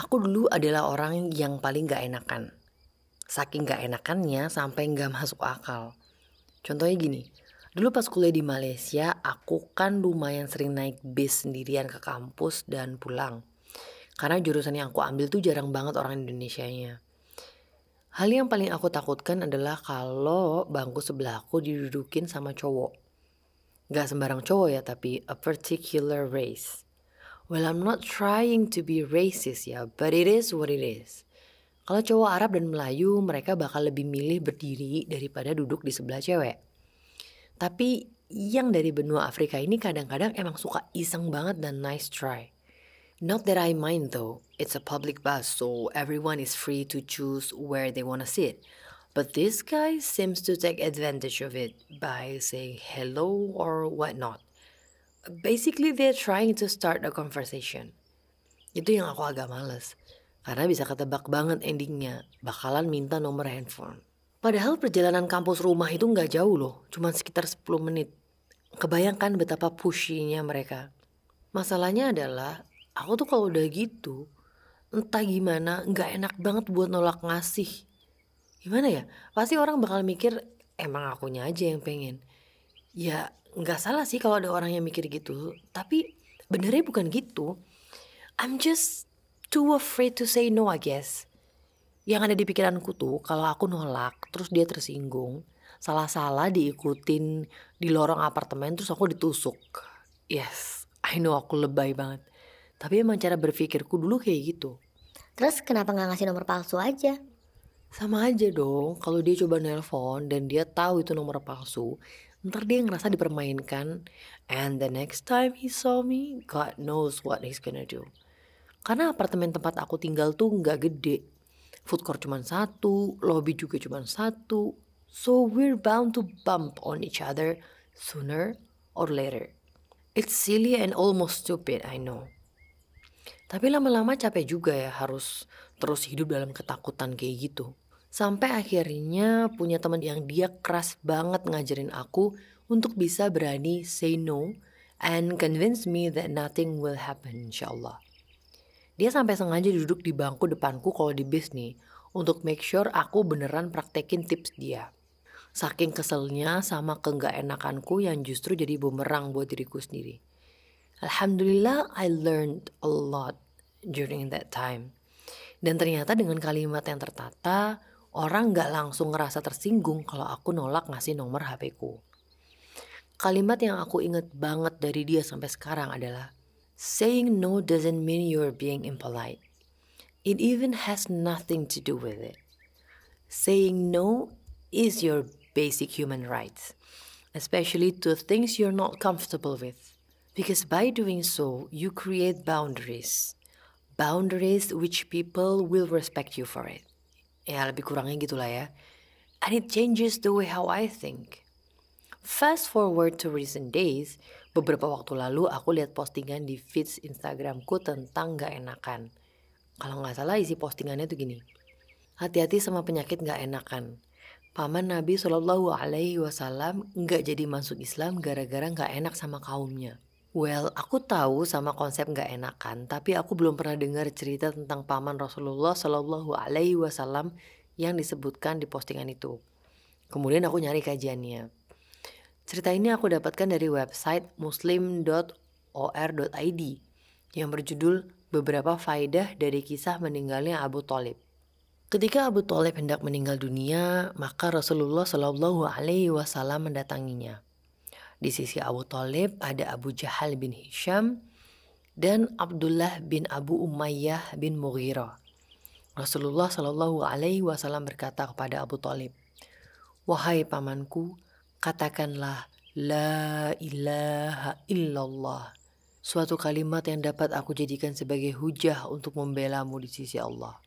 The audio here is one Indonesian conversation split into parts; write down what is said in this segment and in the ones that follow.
Aku dulu adalah orang yang paling gak enakan. Saking gak enakannya sampai gak masuk akal. Contohnya gini, dulu pas kuliah di Malaysia, aku kan lumayan sering naik bis sendirian ke kampus dan pulang. Karena jurusan yang aku ambil tuh jarang banget orang Indonesia-nya. Hal yang paling aku takutkan adalah kalau bangku sebelah aku didudukin sama cowok. Gak sembarang cowok ya, tapi a particular race. Well, I'm not trying to be racist ya, but it is what it is. Kalau cowok Arab dan Melayu, mereka bakal lebih milih berdiri daripada duduk di sebelah cewek. Tapi yang dari benua Afrika ini kadang-kadang emang suka iseng banget dan nice try. Not that I mind though, it's a public bus so everyone is free to choose where they wanna sit. But this guy seems to take advantage of it by saying hello or whatnot. Basically, they're trying to start a conversation. Itu yang aku agak males. Karena bisa ketebak banget endingnya. Bakalan minta nomor handphone. Padahal perjalanan kampus rumah itu nggak jauh loh. Cuma sekitar 10 menit. Kebayangkan betapa pushy-nya mereka. Masalahnya adalah, aku tuh kalau udah gitu, entah gimana, nggak enak banget buat nolak ngasih. Gimana ya? Pasti orang bakal mikir, emang akunya aja yang pengen. Ya nggak salah sih kalau ada orang yang mikir gitu tapi benernya bukan gitu. I'm just too afraid to say no I guess. Yang ada di pikiranku tuh kalau aku nolak terus dia tersinggung salah-salah diikutin di lorong apartemen terus aku ditusuk. Yes I know aku lebay banget. Tapi emang cara berpikirku dulu kayak gitu. Terus kenapa nggak ngasih nomor palsu aja? Sama aja dong kalau dia coba nelpon dan dia tahu itu nomor palsu ntar dia ngerasa dipermainkan. And the next time he saw me God knows what he's gonna do. Karena apartemen tempat aku tinggal tuh nggak gede. Food court cuma satu lobby juga cuma satu. So we're bound to bump on each other sooner or later. It's silly and almost stupid I know tapi lama-lama capek juga ya harus terus hidup dalam ketakutan kayak gitu. Sampai akhirnya punya teman yang dia keras banget ngajarin aku untuk bisa berani say no and convince me that nothing will happen insyaAllah. Dia sampai sengaja duduk di bangku depanku kalau di bis nih untuk make sure aku beneran praktekin tips dia. Saking keselnya sama keenggak enakanku yang justru jadi bumerang buat diriku sendiri. Alhamdulillah I learned a lot during that time. Dan ternyata dengan kalimat yang tertata, orang nggak langsung ngerasa tersinggung kalau aku nolak ngasih nomor HP-ku. Kalimat yang aku inget banget dari dia sampai sekarang adalah, Saying no doesn't mean you're being impolite. It even has nothing to do with it. Saying no is your basic human rights, especially to things you're not comfortable with. Because by doing so, you create boundaries. Boundaries which people will respect you for it. Ya lebih kurangnya gitulah ya. And it changes the way how I think. Fast forward to recent days beberapa waktu lalu aku lihat postingan di feeds Instagramku tentang gak enakan. Kalau nggak salah isi postingannya tuh gini. Hati-hati sama penyakit gak enakan. Paman Nabi Shallallahu Alaihi Wasallam nggak jadi masuk Islam gara-gara nggak enak sama kaumnya. Well, aku tahu sama konsep nggak enakan, tapi aku belum pernah dengar cerita tentang paman Rasulullah Shallallahu Alaihi Wasallam yang disebutkan di postingan itu. Kemudian aku nyari kajiannya. Cerita ini aku dapatkan dari website muslim.or.id yang berjudul Beberapa Faidah dari Kisah Meninggalnya Abu Talib. Ketika Abu Talib hendak meninggal dunia, maka Rasulullah Shallallahu Alaihi Wasallam mendatanginya. Di sisi Abu Talib ada Abu Jahal bin Hisham dan Abdullah bin Abu Umayyah bin Mughirah. Rasulullah Shallallahu Alaihi Wasallam berkata kepada Abu Talib, wahai pamanku, katakanlah la ilaha illallah. Suatu kalimat yang dapat aku jadikan sebagai hujah untuk membelamu di sisi Allah.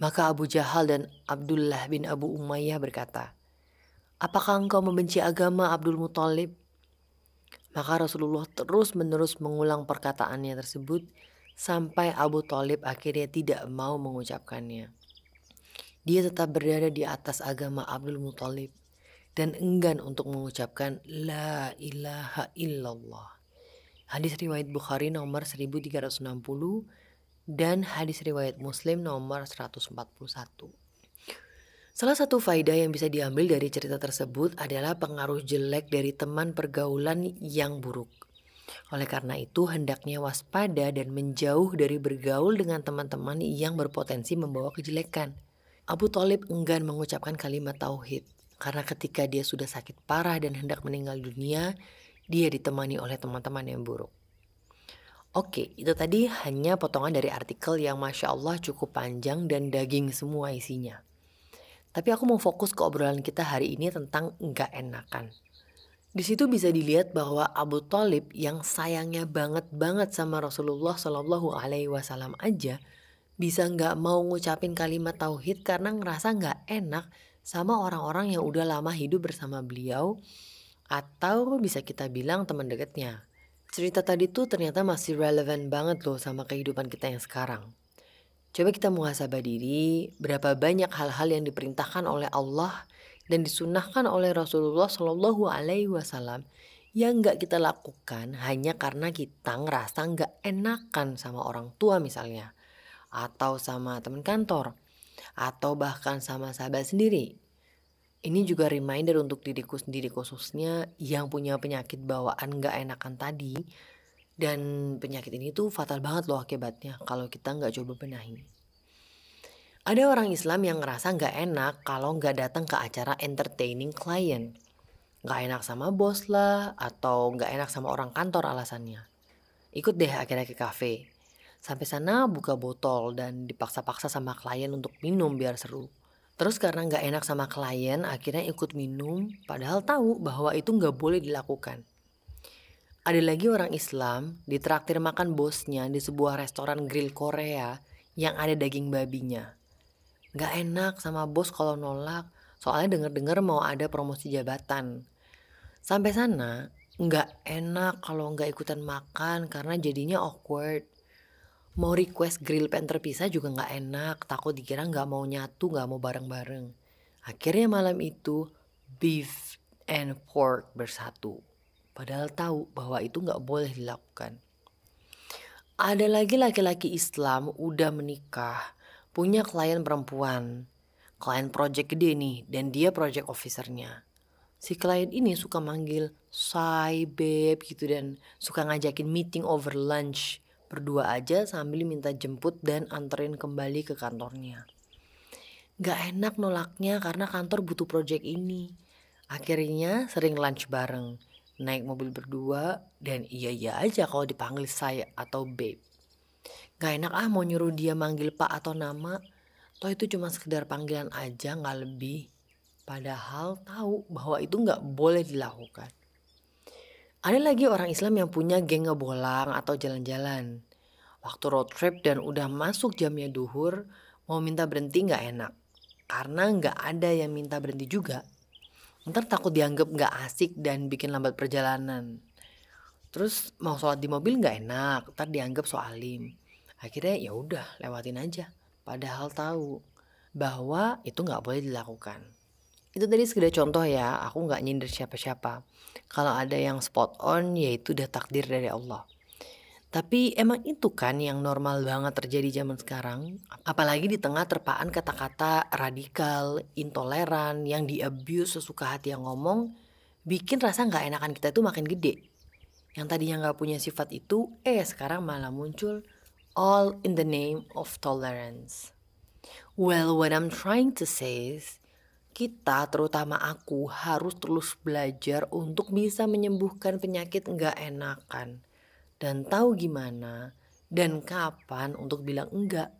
Maka Abu Jahal dan Abdullah bin Abu Umayyah berkata, Apakah engkau membenci agama Abdul Muthalib? Maka Rasulullah terus menerus mengulang perkataannya tersebut sampai Abu Talib akhirnya tidak mau mengucapkannya. Dia tetap berada di atas agama Abdul Muthalib dan enggan untuk mengucapkan La ilaha illallah. Hadis riwayat Bukhari nomor 1360 dan hadis riwayat Muslim nomor 141. Salah satu faidah yang bisa diambil dari cerita tersebut adalah pengaruh jelek dari teman pergaulan yang buruk. Oleh karena itu, hendaknya waspada dan menjauh dari bergaul dengan teman-teman yang berpotensi membawa kejelekan. Abu Talib enggan mengucapkan kalimat tauhid karena ketika dia sudah sakit parah dan hendak meninggal dunia, dia ditemani oleh teman-teman yang buruk. Oke, itu tadi hanya potongan dari artikel yang Masya Allah cukup panjang dan daging semua isinya. Tapi aku mau fokus ke obrolan kita hari ini tentang nggak enakan. Di situ bisa dilihat bahwa Abu Talib yang sayangnya banget banget sama Rasulullah Shallallahu Alaihi Wasallam aja bisa nggak mau ngucapin kalimat tauhid karena ngerasa nggak enak sama orang-orang yang udah lama hidup bersama beliau atau bisa kita bilang teman dekatnya. Cerita tadi tuh ternyata masih relevan banget loh sama kehidupan kita yang sekarang. Coba kita muhasabah diri, berapa banyak hal-hal yang diperintahkan oleh Allah dan disunahkan oleh Rasulullah Shallallahu Alaihi Wasallam yang nggak kita lakukan hanya karena kita ngerasa nggak enakan sama orang tua misalnya, atau sama teman kantor, atau bahkan sama sahabat sendiri. Ini juga reminder untuk diriku sendiri khususnya yang punya penyakit bawaan nggak enakan tadi dan penyakit ini tuh fatal banget loh akibatnya kalau kita nggak coba benahi. Ada orang Islam yang ngerasa nggak enak kalau nggak datang ke acara entertaining client. Nggak enak sama bos lah, atau nggak enak sama orang kantor alasannya. Ikut deh akhirnya ke cafe. Sampai sana buka botol dan dipaksa-paksa sama klien untuk minum biar seru. Terus karena nggak enak sama klien, akhirnya ikut minum, padahal tahu bahwa itu nggak boleh dilakukan. Ada lagi orang Islam ditraktir makan bosnya di sebuah restoran grill Korea yang ada daging babinya. Gak enak sama bos kalau nolak, soalnya denger-denger mau ada promosi jabatan. Sampai sana, gak enak kalau gak ikutan makan karena jadinya awkward. Mau request grill pan terpisah juga gak enak, takut dikira gak mau nyatu, gak mau bareng-bareng. Akhirnya malam itu, beef and pork bersatu padahal tahu bahwa itu nggak boleh dilakukan. Ada lagi laki-laki Islam udah menikah, punya klien perempuan, klien project gede nih, dan dia project officernya. Si klien ini suka manggil say babe gitu dan suka ngajakin meeting over lunch berdua aja sambil minta jemput dan anterin kembali ke kantornya. Gak enak nolaknya karena kantor butuh project ini. Akhirnya sering lunch bareng naik mobil berdua dan iya iya aja kalau dipanggil saya atau babe. Gak enak ah mau nyuruh dia manggil pak atau nama. Toh itu cuma sekedar panggilan aja gak lebih. Padahal tahu bahwa itu gak boleh dilakukan. Ada lagi orang Islam yang punya geng ngebolang atau jalan-jalan. Waktu road trip dan udah masuk jamnya duhur, mau minta berhenti gak enak. Karena gak ada yang minta berhenti juga ntar takut dianggap nggak asik dan bikin lambat perjalanan. Terus mau sholat di mobil nggak enak ntar dianggap soalim. Akhirnya ya udah lewatin aja. Padahal tahu bahwa itu nggak boleh dilakukan. Itu tadi sekedar contoh ya aku nggak nyindir siapa-siapa. Kalau ada yang spot on yaitu udah takdir dari Allah tapi emang itu kan yang normal banget terjadi zaman sekarang. Apalagi di tengah terpaan kata-kata radikal, intoleran, yang diabuse sesuka hati yang ngomong, bikin rasa nggak enakan kita itu makin gede. Yang tadinya nggak punya sifat itu, eh sekarang malah muncul all in the name of tolerance. Well, what I'm trying to say is, kita, terutama aku, harus terus belajar untuk bisa menyembuhkan penyakit nggak enakan dan tahu gimana dan kapan untuk bilang enggak.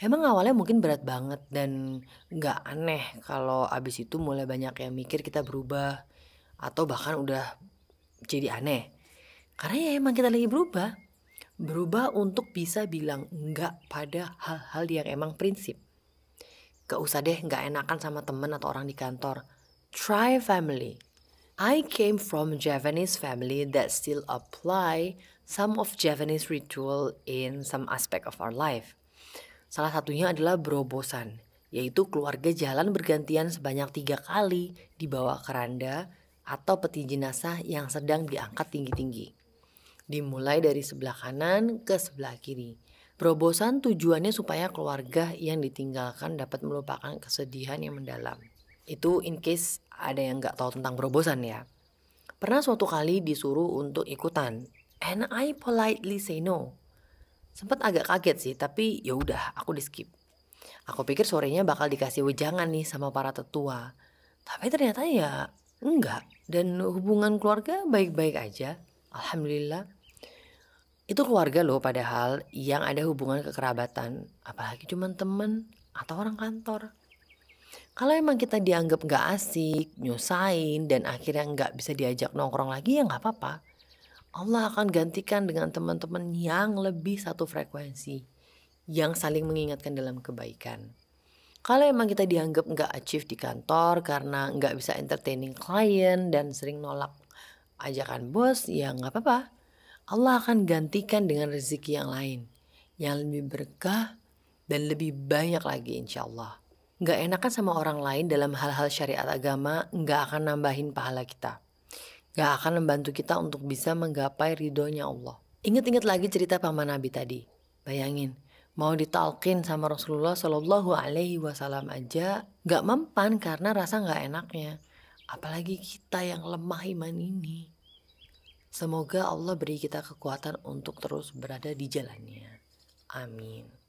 Emang awalnya mungkin berat banget dan nggak aneh kalau abis itu mulai banyak yang mikir kita berubah atau bahkan udah jadi aneh. Karena ya emang kita lagi berubah. Berubah untuk bisa bilang enggak pada hal-hal yang emang prinsip. Gak usah deh nggak enakan sama temen atau orang di kantor. Try family. I came from Japanese family that still apply some of Japanese ritual in some aspect of our life. Salah satunya adalah berobosan, yaitu keluarga jalan bergantian sebanyak tiga kali di bawah keranda atau peti jenazah yang sedang diangkat tinggi-tinggi. Dimulai dari sebelah kanan ke sebelah kiri. Berobosan tujuannya supaya keluarga yang ditinggalkan dapat melupakan kesedihan yang mendalam. Itu in case ada yang nggak tahu tentang berobosan ya. Pernah suatu kali disuruh untuk ikutan, and I politely say no. Sempat agak kaget sih, tapi ya udah aku di skip. Aku pikir sorenya bakal dikasih wejangan nih sama para tetua. Tapi ternyata ya enggak. Dan hubungan keluarga baik-baik aja. Alhamdulillah. Itu keluarga loh padahal yang ada hubungan kekerabatan. Apalagi cuman temen atau orang kantor. Kalau emang kita dianggap nggak asik, nyusahin, dan akhirnya nggak bisa diajak nongkrong lagi ya nggak apa-apa. Allah akan gantikan dengan teman-teman yang lebih satu frekuensi. Yang saling mengingatkan dalam kebaikan. Kalau emang kita dianggap nggak achieve di kantor karena nggak bisa entertaining klien dan sering nolak ajakan bos, ya nggak apa-apa Allah akan gantikan dengan rezeki yang lain. Yang lebih berkah dan lebih banyak lagi insya Allah. Gak enakan sama orang lain dalam hal-hal syariat agama gak akan nambahin pahala kita. Gak akan membantu kita untuk bisa menggapai ridhonya Allah. Ingat-ingat lagi cerita paman Nabi tadi. Bayangin, mau ditalkin sama Rasulullah Shallallahu Alaihi Wasallam aja gak mempan karena rasa gak enaknya. Apalagi kita yang lemah iman ini. Semoga Allah beri kita kekuatan untuk terus berada di jalannya. Amin.